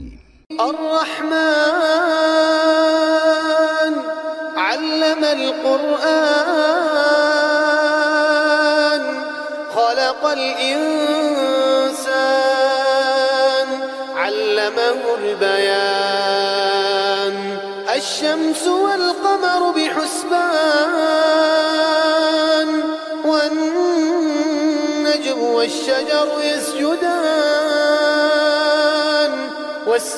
الرحيم. الرحمن علم القرآن خلق الإنسان علمه البيان. الشمس والقمر بحسبان والنجم والشجر يسجدان.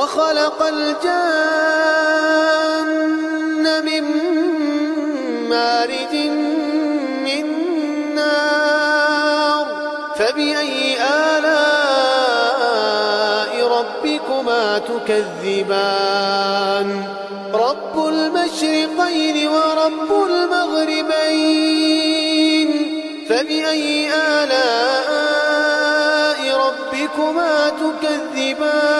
وخلق الجن من مارج من نار فبأي آلاء ربكما تكذبان؟ رب المشرقين ورب المغربين. فبأي آلاء ربكما تكذبان؟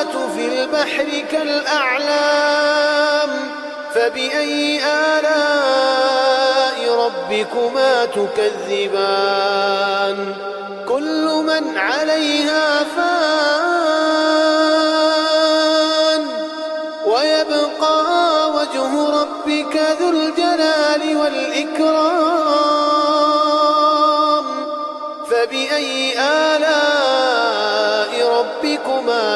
المنشآت في البحر كالأعلام فبأي آلاء ربكما تكذبان؟ كل من عليها فان ويبقى وجه ربك ذو الجلال والإكرام فبأي ربكما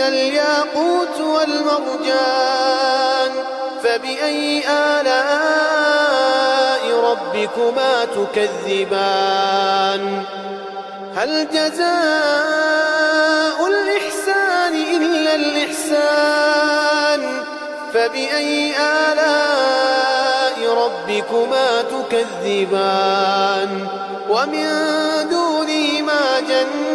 الياقوت والمرجان فبأي آلاء ربكما تكذبان؟ هل جزاء الإحسان إلا الإحسان؟ فبأي آلاء ربكما تكذبان؟ ومن دونهما جنتان.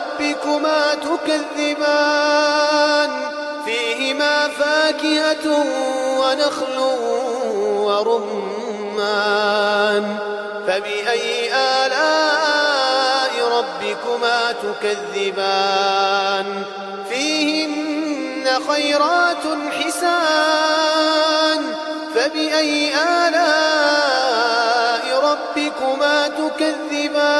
ربكما تكذبان فيهما فاكهة ونخل ورمان فبأي آلاء ربكما تكذبان؟ فيهن خيرات حسان فبأي آلاء ربكما تكذبان؟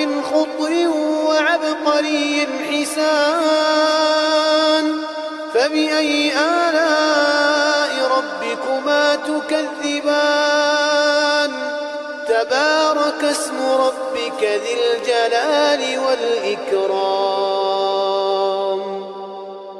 رفرف خضر وعبقري حسان فبأي آلاء ربكما تكذبان؟ تبارك اسم ربك ذي الجلال والإكرام.